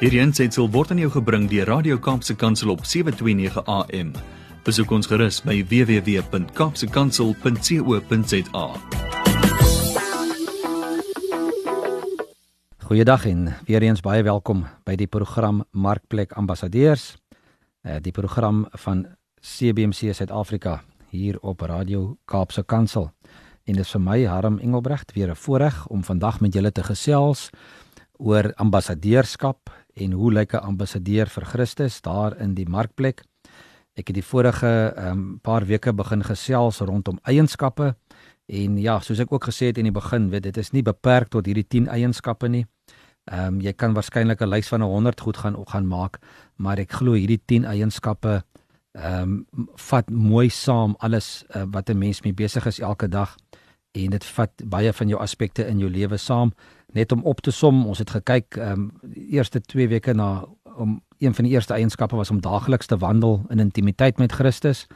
Hierdie aanseit word aan jou gebring deur Radio Kaapse Kansel op 7:29 AM. Besoek ons gerus by www.kapsekansel.co.za. Goeiedag en weer eens baie welkom by die program Markplek Ambassadeurs. Eh die program van CBC Suid-Afrika hier op Radio Kaapse Kansel. En dit is vir my Harm Engelbrecht weer 'n voorreg om vandag met julle te gesels oor ambassadeurskap en hoe lyk 'n ambassadeur vir Christus daar in die markplek. Ek het die vorige um, paar weke begin gesels rondom eienskappe en ja, soos ek ook gesê het in die begin, weet dit is nie beperk tot hierdie 10 eienskappe nie. Ehm um, jy kan waarskynlik 'n lys van 100 goed gaan gaan maak, maar ek glo hierdie 10 eienskappe ehm um, vat mooi saam alles uh, wat 'n mens mee besig is elke dag en dit vat baie van jou aspekte in jou lewe saam. Net om op te som ons het gekyk ehm um, die eerste 2 weke na om een van die eerste eienskappe was om daagliks te wandel in intimiteit met Christus.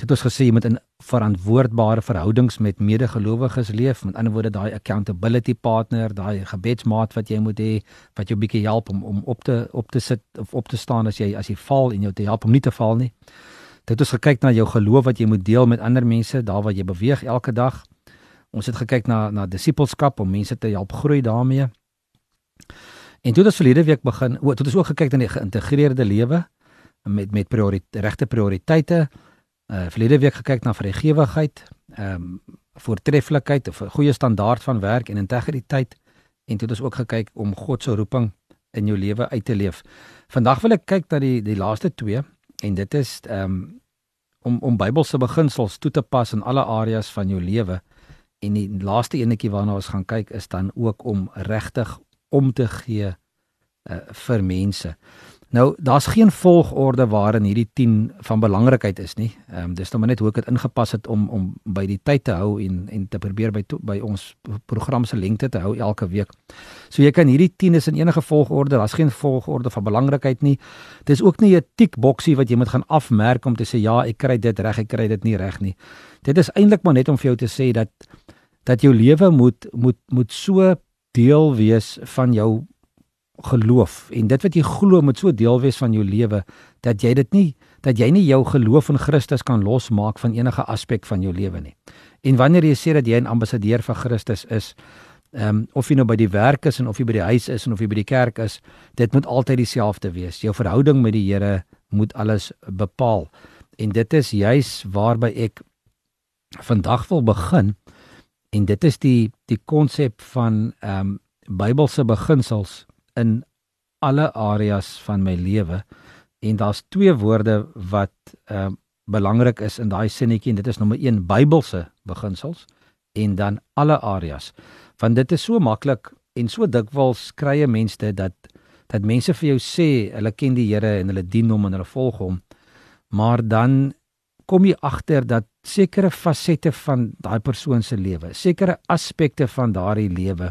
Het ons gesê jy moet in verantwoordbare verhoudings met medegelowiges leef. Met ander woorde daai accountability partner daai gebedsmaat wat jy moet hê wat jou bietjie help om om op te op te sit of op te staan as jy as jy val en jou te help om nie te val nie. Dit het ons gekyk na jou geloof wat jy moet deel met ander mense daar waar jy beweeg elke dag Ons het gekyk na na disippelskap om mense te help groei daarmee. En toe het ons verlede week begin, o, toe het ons ook gekyk na die geïntegreerde lewe met met prioriteit regte prioriteite. Uh verlede week gekyk na vrygewigheid, ehm um, voortreffelikheid of 'n goeie standaard van werk en integriteit. En toe het ons ook gekyk om God se roeping in jou lewe uit te leef. Vandag wil ek kyk na die die laaste twee en dit is ehm um, om om Bybelse beginsels toe te pas in alle areas van jou lewe. En die laaste enetjie waarna ons gaan kyk is dan ook om regtig om te gee uh, vir mense. Nou, daar's geen volgorde waarin hierdie 10 van belangrikheid is nie. Ehm um, dis nou maar net hoe ek dit ingepas het om om by die tyd te hou en en te probeer by to, by ons program se lengte te hou elke week. So jy kan hierdie 10 is in enige volgorde, daar's geen volgorde van belangrikheid nie. Dis ook nie 'n tikboksie wat jy moet gaan afmerk om te sê ja, ek kry dit reg, ek kry dit nie reg nie. Dit is eintlik maar net om vir jou te sê dat dat jou lewe moet moet moet so deel wees van jou geloof en dit wat jy glo moet so deel wees van jou lewe dat jy dit nie dat jy nie jou geloof in Christus kan losmaak van enige aspek van jou lewe nie. En wanneer jy sê dat jy 'n ambassadeur vir Christus is, ehm um, of jy nou by die werk is en of jy by die huis is en of jy by die kerk is, dit moet altyd dieselfde wees. Jou verhouding met die Here moet alles bepaal. En dit is juis waarby ek vandag wil begin en dit is die die konsep van ehm um, Bybelse beginsels in alle areas van my lewe en daar's twee woorde wat ehm uh, belangrik is in daai sinnetjie en dit is nommer 1 Bybelse beginsels en dan alle areas. Want dit is so maklik en so dikwels krye mense dat dat mense vir jou sê hulle ken die Here en hulle dien hom en hulle volg hom. Maar dan kom jy agter dat sekere fasette van daai persoon se lewe sekere aspekte van daardie lewe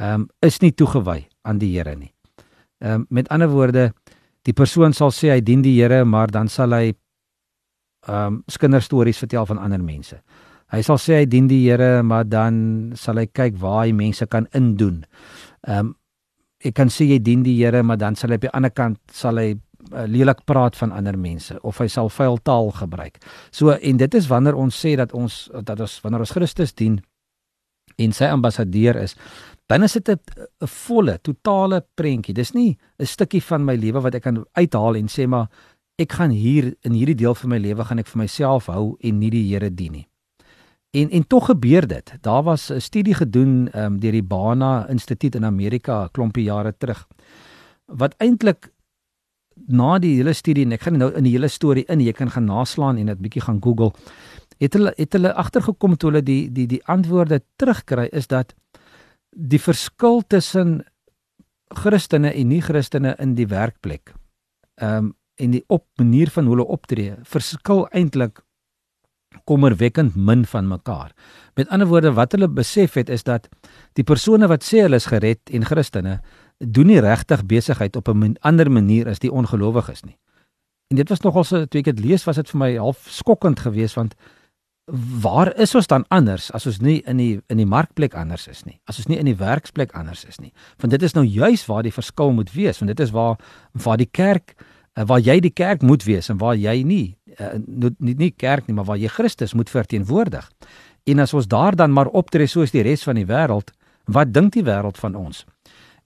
ehm um, is nie toegewy aan die Here nie. Ehm um, met ander woorde, die persoon sal sê hy dien die Here, maar dan sal hy ehm um, kinderstories vertel van ander mense. Hy sal sê hy dien die Here, maar dan sal hy kyk waar hy mense kan indoen. Ehm um, ek kan sê jy dien die Here, maar dan sal hy op die ander kant sal hy uh, lelik praat van ander mense of hy sal vuil taal gebruik. So en dit is wanneer ons sê dat ons dat ons wanneer ons Christus dien en sy ambassadeur is, dan is dit 'n volle, totale prentjie. Dis nie 'n stukkie van my lewe wat ek kan uithaal en sê maar ek gaan hier in hierdie deel van my lewe gaan ek vir myself hou en nie die Here dien nie. En en tog gebeur dit. Daar was 'n studie gedoen um, deur die Bana Instituut in Amerika 'n klompie jare terug wat eintlik na die hele studie en ek gaan nou in die hele storie in, jy kan gaan naslaan en dit bietjie gaan Google. Het hulle het hulle agtergekom toe hulle die die die antwoorde terugkry is dat die verskil tussen Christene en nie-Christene in die werkplek. Ehm um, en die op manier van hoe hulle optree verskil eintlik kommerwekkend min van mekaar. Met ander woorde wat hulle besef het is dat die persone wat sê hulle is gered en Christene doen nie regtig besigheid op 'n ander manier as die ongelowiges nie. En dit was nogal so toe ek dit lees was dit vir my half skokkend geweest want waar is ons dan anders as ons nie in die in die markplek anders is nie? As ons nie in die werksplek anders is nie. Want dit is nou juis waar die verskil moet wees, want dit is waar waar die kerk uh, waar jy die kerk moet wees en waar jy nie uh, nie nie kerk nie, maar waar jy Christus moet verteenwoordig. En as ons daar dan maar optree soos die res van die wêreld, wat dink die wêreld van ons?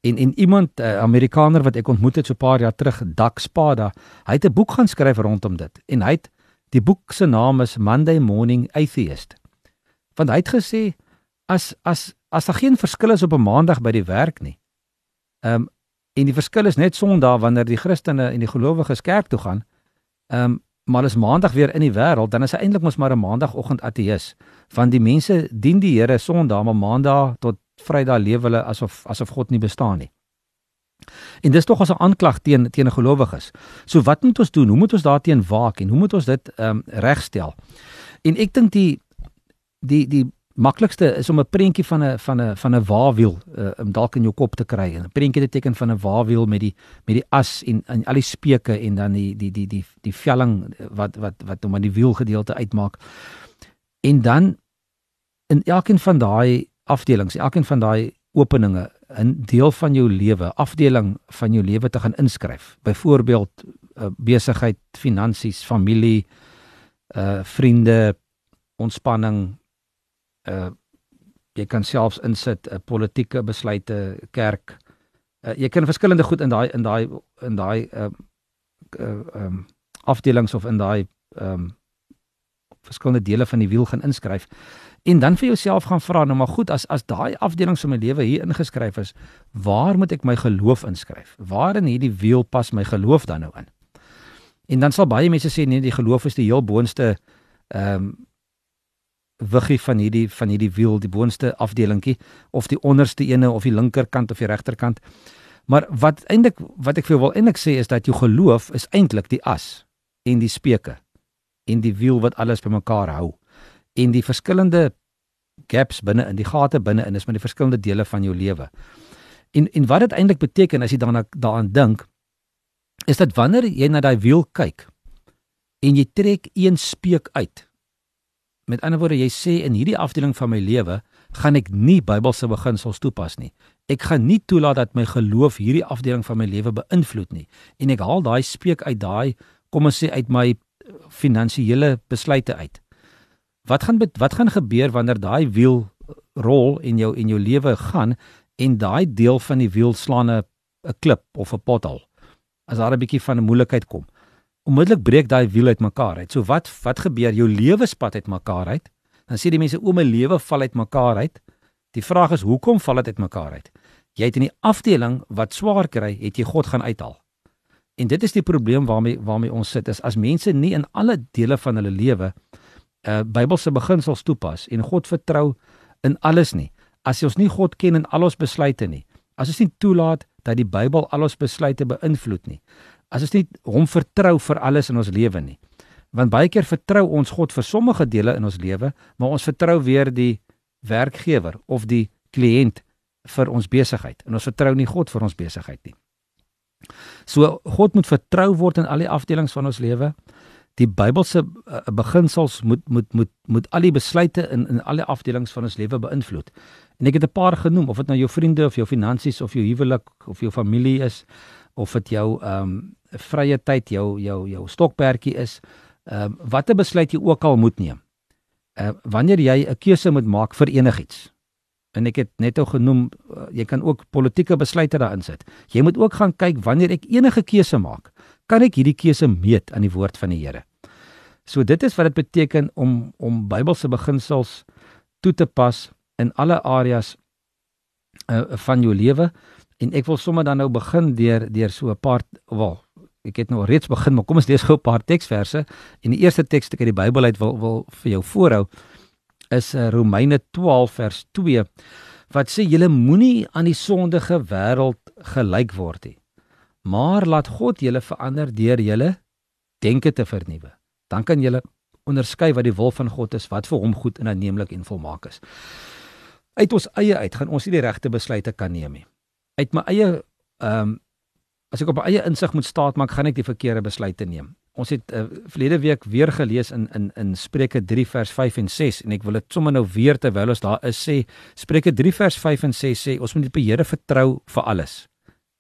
En en iemand 'n uh, Amerikaner wat ek ontmoet het so 'n paar jaar terug, Dak Spada, hy het 'n boek gaan skryf rondom dit. En hy het die boek se naam is Monday Morning Atheist. Want hy het gesê as as as daar geen verskil is op 'n maandag by die werk nie. Ehm um, en die verskil is net Sondag wanneer die Christene en die gelowiges kerk toe gaan. Ehm um, maar as maandag weer in die wêreld, dan is hy eintlik mos maar 'n maandagooggend ateïs. Want die mense dien die Here Sondag, maar maandag tot Vrydag leef hulle asof asof God nie bestaan nie. En dis tog 'n aanklag teen teen 'n gelowiges. So wat moet ons doen? Hoe moet ons daarteen waak en hoe moet ons dit ehm um, regstel? En ek dink die die die maklikste is om 'n prentjie van 'n van 'n van 'n waawiel uh, om dalk in jou kop te kry. 'n Prentjie te teken van 'n waawiel met die met die as en, en al die speke en dan die die die die die velling wat wat wat hom aan die wielgedeelte uitmaak. En dan in elkeen van daai afdelings, elkeen van daai openinge 'n deel van jou lewe, afdeling van jou lewe te gaan inskryf. Byvoorbeeld uh, besigheid, finansies, familie, uh vriende, ontspanning, uh jy kan selfs insit 'n uh, politieke besluite, kerk. Uh, jy kan verskillende goed in daai in daai in daai uh uh um afdelings of in daai um verskillende dele van die wiel gaan inskryf en dan vir jouself gaan vra nou maar goed as as daai afdelings van my lewe hier ingeskryf is waar moet ek my geloof inskryf? Waar in hierdie wiel pas my geloof dan nou in? En dan sal baie mense sê nee die geloof is die heel boonste ehm um, wiggie van hierdie van hierdie wiel die boonste afdelingkie of die onderste ene of die linkerkant of die regterkant. Maar wat eintlik wat ek vir jou wil eintlik sê is dat jou geloof is eintlik die as en die speke en die wiel wat alles bymekaar hou en die verskillende gaps binne in die gate binne in is met die verskillende dele van jou lewe. En en wat dit eintlik beteken as jy daarna daaraan dink is dat wanneer jy na daai wiel kyk en jy trek een speek uit. Met ander woorde jy sê in hierdie afdeling van my lewe gaan ek nie Bybelse beginsels toepas nie. Ek gaan nie toelaat dat my geloof hierdie afdeling van my lewe beïnvloed nie. En ek haal daai speek uit daai kom ons sê uit my finansiële besluite uit. Wat gaan wat gaan gebeur wanneer daai wiel rol in jou en jou lewe gaan en daai deel van die wiel slaan 'n 'n klip of 'n pothol? As daar 'n bietjie van 'n moeilikheid kom. Onmiddellik breek daai wiel uitmekaar uit. So wat wat gebeur? Jou lewenspad uitmekaar uit. Dan sê die mense o, my lewe val uitmekaar uit. Die vraag is hoekom val dit uitmekaar uit? Jy het in die afdeling wat swaar kry, het jy God gaan uithaal. En dit is die probleem waarmee waarmee ons sit is as mense nie in alle dele van hulle lewe uh Bybelse beginsels toepas en God vertrou in alles nie. As ons nie God ken in al ons besluite nie. As ons nie toelaat dat die Bybel al ons besluite beïnvloed nie. As ons nie hom vertrou vir alles in ons lewe nie. Want baie keer vertrou ons God vir sommige dele in ons lewe, maar ons vertrou weer die werkgewer of die kliënt vir ons besigheid en ons vertrou nie God vir ons besigheid nie. So God moet vertrou word in al die afdelings van ons lewe die Bybelse uh, beginsels moet moet moet moet al die besluite in in alle afdelings van ons lewe beïnvloed. En ek het 'n paar genoem of dit nou jou vriende of jou finansies of jou huwelik of jou familie is of dit jou ehm um, vrye tyd jou jou jou stokperdjie is. Ehm um, watter besluit jy ook al moet neem. Uh wanneer jy 'n keuse moet maak vir enigiets. En ek het net ou genoem uh, jy kan ook politieke besluite daarin sit. Jy moet ook gaan kyk wanneer ek enige keuse maak kan ek hierdie keuse meet aan die woord van die Here. So dit is wat dit beteken om om Bybelse beginsels toe te pas in alle areas uh, van jou lewe. En ek wil sommer dan nou begin deur deur so 'n paar wel ek het nou reeds begin maar kom ons lees gou 'n paar teksverse. En die eerste teks wat ek uit die Bybel uit wil wil vir jou voorhou is uh, Romeine 12 vers 2 wat sê julle moenie aan die sondige wêreld gelyk word nie maar laat God julle verander deur julle denke te vernuwe. Dan kan julle onderskei wat die wil van God is, wat vir hom goed en aanneemlik en volmaak is. Uit ons eie uit gaan ons nie die regte besluite kan neem nie. Uit my eie ehm um, as ek op my eie insig moet staat maak, gaan ek die verkeerde besluite neem. ons het uh, verlede week weer gelees in in in Spreuke 3 vers 5 en 6 en ek wil dit sommer nou weer terwyl ons daar is sê Spreuke 3 vers 5 en 6 sê ons moet die Here vertrou vir alles.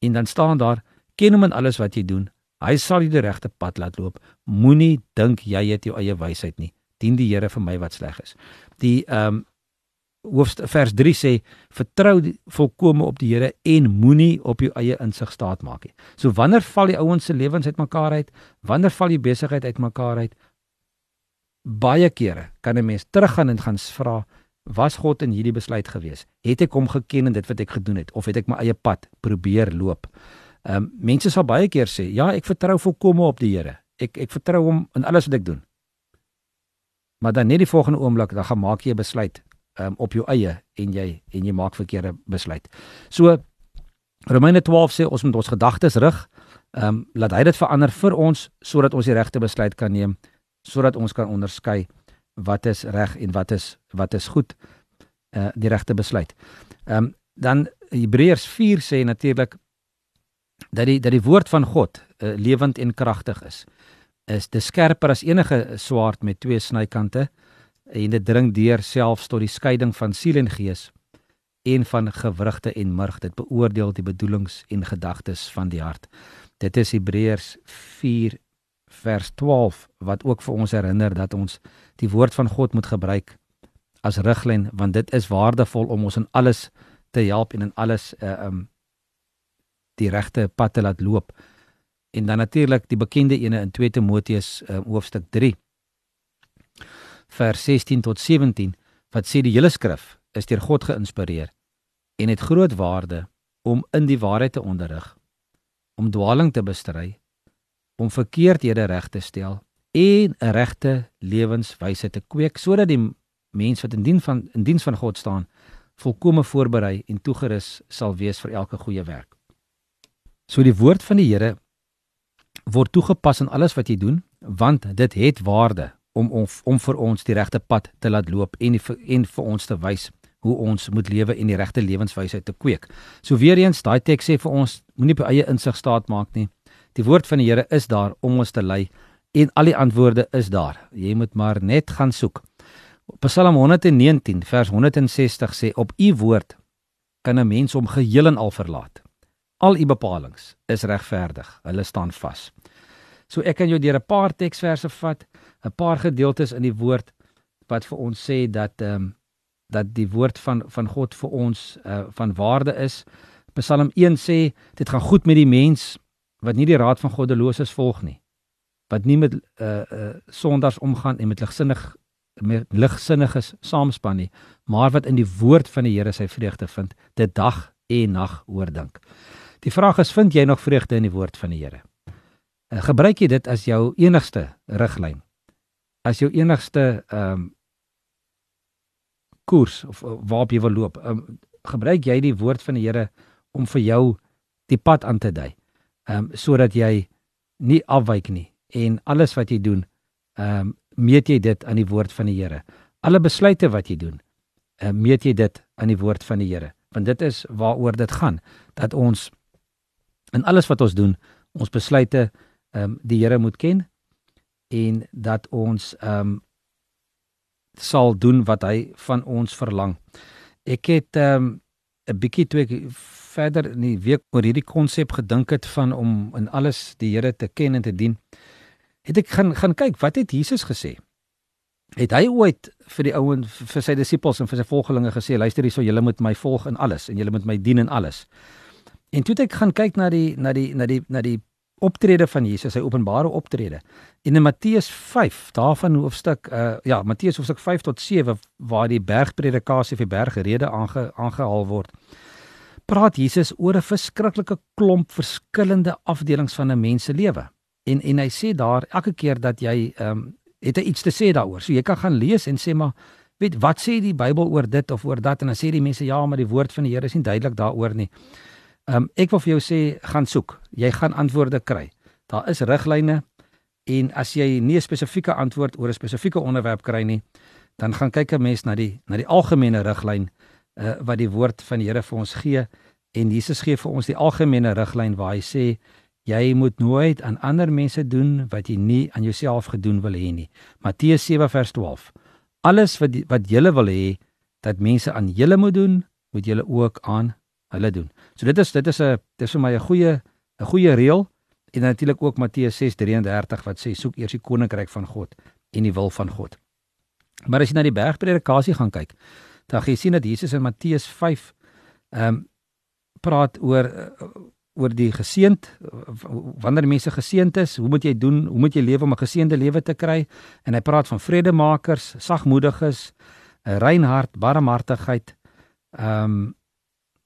En dan staan daar ken hom in alles wat jy doen. Hy sal jou die regte pad laat loop. Moenie dink jy het jou eie wysheid nie. Dien die Here vir my wat sleg is. Die ehm um, hoofstuk vers 3 sê vertrou volkome op die Here en moenie op jou eie insig staat maak nie. So wanneer val die ouens se lewens uitmekaar uit? Wanneer val die besigheid uitmekaar uit? Baie kere kan 'n mens teruggaan en gaan vra was God in hierdie besluit gewees? Het ek hom geken in dit wat ek gedoen het of het ek my eie pad probeer loop? Ehm um, mense sal baie keer sê, ja, ek vertrou volkome op die Here. Ek ek vertrou hom in alles wat ek doen. Maar dan net die volgende oomblik dan gaan maak jy 'n besluit um, op jou eie en jy en jy maak verkeerde besluit. So Romeine 12 sê ons moet ons gedagtes rig, ehm um, laat hy dit verander vir ons sodat ons die regte besluit kan neem, sodat ons kan onderskei wat is reg en wat is wat is goed uh die regte besluit. Ehm um, dan Hebreërs 4 sê natuurlik dat die dat die woord van God uh, lewend en kragtig is. Is dit skerper as enige swaard met twee snykante? en dit dring deur selfs tot die skeiding van siel en gees en van gewrigte en murg dit beoordeel die bedoelings en gedagtes van die hart dit is Hebreërs 4 vers 12 wat ook vir ons herinner dat ons die woord van God moet gebruik as riglyn want dit is waardevol om ons in alles te help en in alles uh, um die regte pad te laat loop en dan natuurlik die bekende ene in 2 Timoteus uh, hoofstuk 3 vers 16 tot 17 wat sê die hele skrif is deur God geïnspireer en het groot waarde om in die waarheid te onderrig, om dwaaling te bestry, om verkeerdhede reg te stel en 'n regte lewenswyse te kweek sodat die mens wat in dien van in diens van God staan volkome voorberei en toegerus sal wees vir elke goeie werk. So die woord van die Here word toegepas in alles wat jy doen want dit het waarde om om om vir ons die regte pad te laat loop en die, en vir ons te wys hoe ons moet lewe en die regte lewenswyse te kweek. So weer eens, daai teks sê vir ons moenie op eie insig staat maak nie. Die woord van die Here is daar om ons te lei en al die antwoorde is daar. Jy moet maar net gaan soek. Psalm 119 vers 160 sê op u woord kan 'n mens hom geheel en al verlaat. Al u bepalinge is regverdig. Hulle staan vas. So ek kan jou deur 'n paar teksverse vat. 'n paar gedeeltes in die woord wat vir ons sê dat ehm um, dat die woord van van God vir ons uh, van waarde is. Psalm 1 sê dit gaan goed met die mens wat nie die raad van goddeloses volg nie. Wat nie met uh uh sondaars omgaan en met ligsinnig met ligsinniges saamspan nie, maar wat in die woord van die Here sy vreugde vind, dit dag en nag oordink. Die vraag is, vind jy nog vreugde in die woord van die Here? Uh, gebruik jy dit as jou enigste riglyn as jou enigste ehm um, koers of waarop jy wil loop, um, gebruik jy die woord van die Here om vir jou die pad aan te dui. Ehm um, sodat jy nie afwyk nie en alles wat jy doen, ehm um, meet jy dit aan die woord van die Here. Alle besluite wat jy doen, ehm uh, meet jy dit aan die woord van die Here. Want dit is waaroor dit gaan dat ons in alles wat ons doen, ons besluite ehm um, die Here moet ken en dat ons ehm um, sal doen wat hy van ons verlang. Ek het ehm um, 'n bietjie toe ek verder in die week oor hierdie konsep gedink het van om in alles die Here te ken en te dien. Het ek gaan gaan kyk wat het Jesus gesê? Het hy ooit vir die ouens vir sy disippels en vir sy volgelinge gesê luister hierso julle moet my volg in alles en julle moet my dien in alles. En toe ek gaan kyk na die na die na die na die optrede van Jesus, sy openbare optrede. En in Matteus 5, daarvan hoofstuk uh ja, Matteus hoofstuk 5 tot 7 waar die bergpredikasie of die bergrede aange, aangehaal word. Praat Jesus oor 'n verskriklike klomp verskillende afdelings van 'n mens se lewe. En en hy sê daar elke keer dat jy ehm um, het hy iets te sê daaroor. So jy kan gaan lees en sê maar weet wat sê die Bybel oor dit of oor dat en dan sê die mense ja, maar die woord van die Here is nie duidelik daaroor nie. Ehm um, ek wil vir jou sê gaan soek. Jy gaan antwoorde kry. Daar is riglyne en as jy nie 'n spesifieke antwoord oor 'n spesifieke onderwerp kry nie, dan gaan kyk 'n mens na die na die algemene riglyn uh, wat die woord van die Here vir ons gee en Jesus gee vir ons die algemene riglyn waar hy sê Jy moet nooit aan ander mense doen wat jy nie aan jouself gedoen wil hê nie. Matteus 7 vers 12. Alles wat die, wat jy wil hê dat mense aan julle moet doen, moet julle ook aan hulle doen. So dit is dit is 'n dis vir my 'n goeie 'n goeie reël en natuurlik ook Matteus 6:33 wat sê soek eers die koninkryk van God en die wil van God. Maar as jy na die bergpredikasie gaan kyk, dan gaan jy sien dat Jesus in Matteus 5 ehm um, praat oor oor die geseend wanneer mense geseend is, hoe moet jy doen? Hoe moet jy lewe om 'n geseënde lewe te kry? En hy praat van vredemakers, sagmoediges, 'n rein hart, barmhartigheid. Ehm um,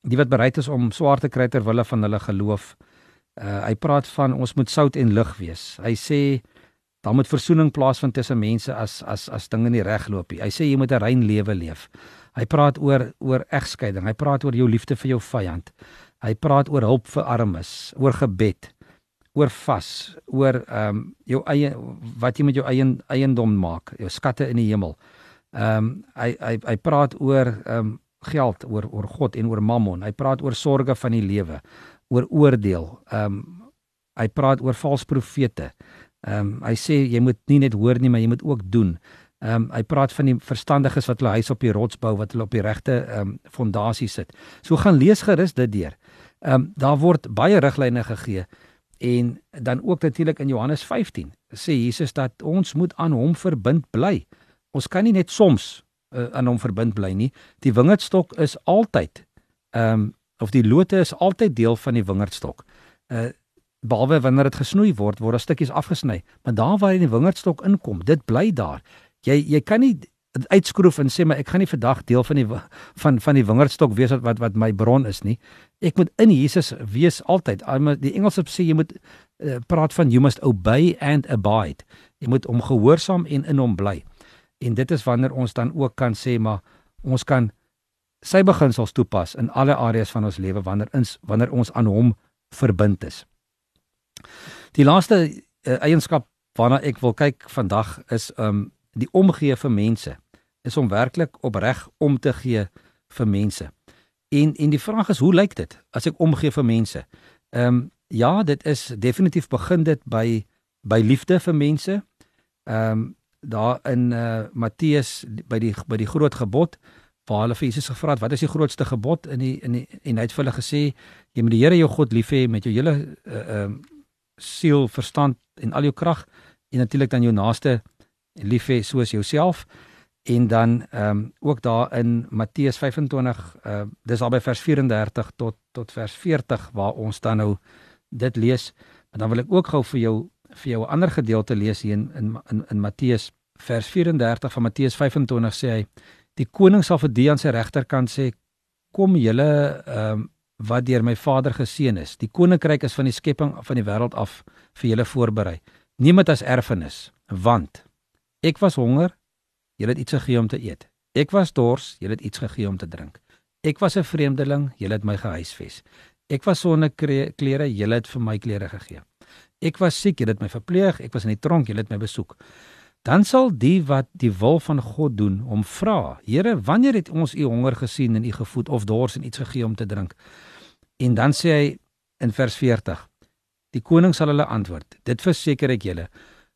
die wat bereid is om swaar te kry ter wille van hulle geloof. Uh, hy praat van ons moet sout en lig wees. Hy sê daar moet versoening plaasvind tussen mense as as as dinge nie regloop nie. Hy sê jy moet 'n rein lewe leef. Hy praat oor oor egskeiding. Hy praat oor jou liefde vir jou vyand. Hy praat oor hulp vir armes, oor gebed, oor vas, oor ehm um, jou eie wat jy met jou eie eiendom maak, jou skatte in die hemel. Ehm um, hy hy hy praat oor ehm um, geld, oor oor God en oor Mammon. Hy praat oor sorge van die lewe, oor oordeel. Ehm um, hy praat oor valse profete. Ehm um, hy sê jy moet nie net hoor nie, maar jy moet ook doen. Ehm um, hy praat van die verstandiges wat hulle huis op die rots bou, wat hulle op die regte ehm um, fondasie sit. So gaan lees gerus dit deur. Ehm um, daar word baie riglyne gegee en dan ook natuurlik in Johannes 15 sê Jesus dat ons moet aan hom verbind bly. Ons kan nie net soms uh, aan hom verbind bly nie. Die wingerdstok is altyd ehm um, of die lote is altyd deel van die wingerdstok. Uh behalwe wanneer dit gesnoei word, word daar stukkies afgesny, maar daar waar die wingerdstok inkom, dit bly daar. Jy jy kan nie uitskroef en sê maar ek gaan nie vandag deel van die van van die wingerdstok wees wat wat wat my bron is nie. Ek moet in Jesus wees altyd. Die Engelse sê jy moet uh, praat van you must obey and abide. Jy moet hom gehoorsaam en in hom bly. En dit is wanneer ons dan ook kan sê maar ons kan sy beginsels toepas in alle areas van ons lewe wanneer ons wanneer ons aan hom verbind is. Die laaste uh, eienskap waarna ek wil kyk vandag is um die omgee vir mense is om werklik opreg om te gee vir mense. En en die vraag is hoe lyk dit as ek omgee vir mense? Ehm um, ja, dit is definitief begin dit by by liefde vir mense. Ehm um, daar in eh uh, Matteus by die by die groot gebod waar hulle vir Jesus gevra het wat is die grootste gebod in die in die en hy het vir hulle gesê jy moet die Here jou God lief hê met jou hele ehm uh, uh, siel, verstand en al jou krag en natuurlik dan jou naaste lief hê soos jouself en dan ehm um, ook daar in Matteus 25 uh dis al by vers 34 tot tot vers 40 waar ons dan nou dit lees. Maar dan wil ek ook gou vir jou vir jou 'n ander gedeelte lees hier in in in, in Matteus vers 34 van Matteus 25 sê hy die koning sal vir die aan sy regterkant sê kom julle ehm um, wat deur my Vader geseën is. Die koninkryk is van die skepping van die wêreld af vir julle voorberei. Neem dit as erfenis, want ek was honger julle het iets gegee om te eet. Ek was dors, julle het iets gegee om te drink. Ek was 'n vreemdeling, julle het my gehuisves. Ek was sonder klere, julle het vir my klere gegee. Ek was siek, julle het my verpleeg, ek was in die tronk, julle het my besoek. Dan sal die wat die wil van God doen, hom vra: Here, wanneer het ons u honger gesien en u gevoed of dors en iets gegee om te drink? En dan sê hy in vers 40: Die koning sal hulle antwoord: Dit verseker ek julle,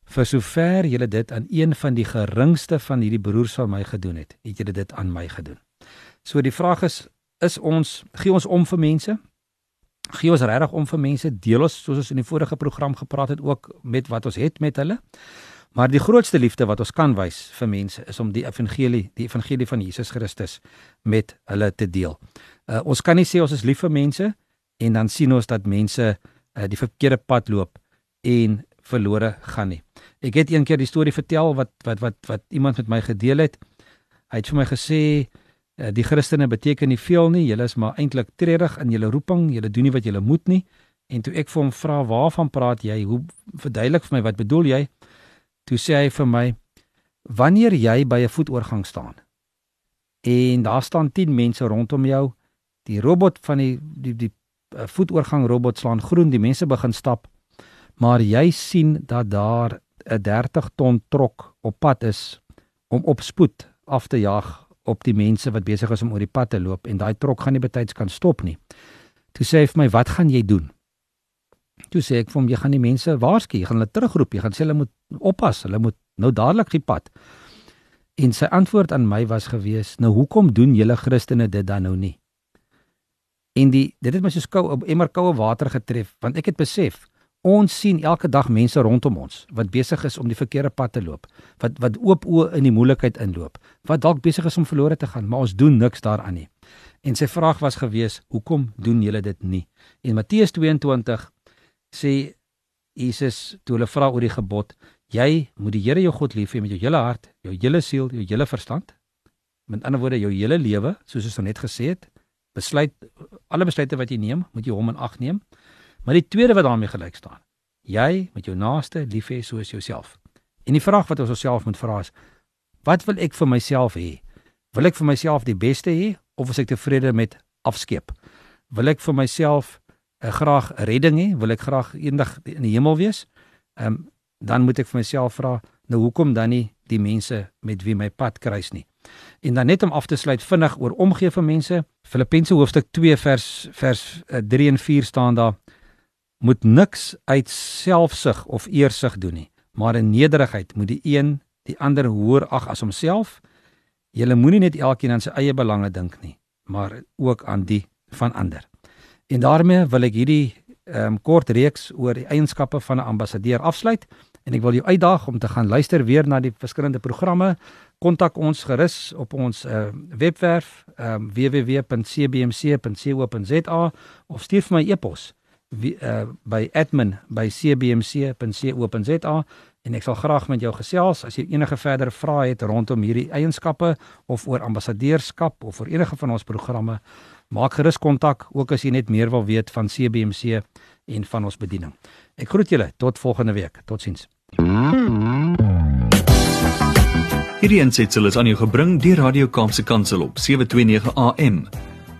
vir sover julle dit aan een van die geringste van hierdie broers van my gedoen het, het julle dit aan my gedoen. So die vraag is is ons gee ons om vir mense? Gee ons regtig om vir mense? Deel ons soos ons in die vorige program gepraat het ook met wat ons het met hulle? Maar die grootste liefde wat ons kan wys vir mense is om die evangelie, die evangelie van Jesus Christus met hulle te deel. Uh, ons kan nie sê ons is lief vir mense en dan sien ons dat mense uh, die verkeerde pad loop en verlore gaan nie. Ek het eendag die storie vertel wat wat wat wat iemand met my gedeel het. Hy het vir my gesê die Christene beteken nie veel nie. Julle is maar eintlik treurig in julle roeping. Julle doen nie wat julle moet nie. En toe ek vir hom vra waarvan praat jy? Hoe verduidelik vir my wat bedoel jy? Toe sê hy vir my wanneer jy by 'n voetoorgang staan en daar staan 10 mense rondom jou, die robot van die die die uh, voetoorgang robot slaan groen, die mense begin stap maar jy sien dat daar 'n 30 ton trok op pad is om op spoed af te jaag op die mense wat besig is om oor die pad te loop en daai trok gaan nie betyds kan stop nie. Toe sê hy vir my, "Wat gaan jy doen?" Toe sê ek vir hom jy gaan die mense waarsku, jy gaan hulle terugroep, jy gaan sê hulle moet oppas, hulle moet nou dadelik die pad. En sy antwoord aan my was gewees: "Nou hoekom doen julle Christene dit dan nou nie?" En die dit het my so skou op emmer koue water getref want ek het besef ons sien elke dag mense rondom ons wat besig is om die verkeerde pad te loop, wat wat oop oë in die moeilikheid inloop, wat dalk besig is om verlore te gaan, maar ons doen niks daaraan nie. En sy vraag was gewees: "Hoekom doen julle dit nie?" En Matteus 22 sê Jesus toe hulle vra oor die gebod: "Jy moet die Here jou God lief hê met jou hele hart, jou hele siel, jou hele verstand." Met ander woorde, jou hele lewe, soos ons net gesê het, besluit alle besluite wat jy neem, moet jy hom in ag neem. Maar die tweede wat daarmee gelyk staan, jy moet jou naaste lief hê soos jouself. En die vraag wat ons osself moet vra is: Wat wil ek vir myself hê? Wil ek vir myself die beste hê of is ek tevrede met afskeep? Wil ek vir myself uh, graag redding hê? Wil ek graag eendag in die hemel wees? Ehm um, dan moet ek vir myself vra, nou hoekom dan nie die mense met wie my pad kruis nie? En dan net om af te sluit vinnig oor omgee vir mense. Filippense hoofstuk 2 vers vers 3 uh, en 4 staan daar moet niks uit selfsug of eersug doen nie, maar in nederigheid moet die een die ander hoër ag as homself. Julle moenie net elkeen aan sy eie belange dink nie, maar ook aan die van ander. En daarmee wil ek hierdie um, kort reeks oor die eienskappe van 'n ambassadeur afsluit en ek wil jou uitdaag om te gaan luister weer na die verskillende programme. Kontak ons gerus op ons uh, webwerf um, www.cbmc.co.za of stuur vir my e-pos uh, by admin@cbmc.co.za en ek sal graag met jou gesels as jy enige verdere vrae het rondom hierdie eienskappe of oor ambassadeurskap of oor enige van ons programme maak gerus kontak ook as jy net meer wil weet van CBMC en van ons bediening. Ek groet julle tot volgende week. Totsiens. Hierdie aansetsel is aan jou gebring deur Radio Kaapse Kansel op 729 AM.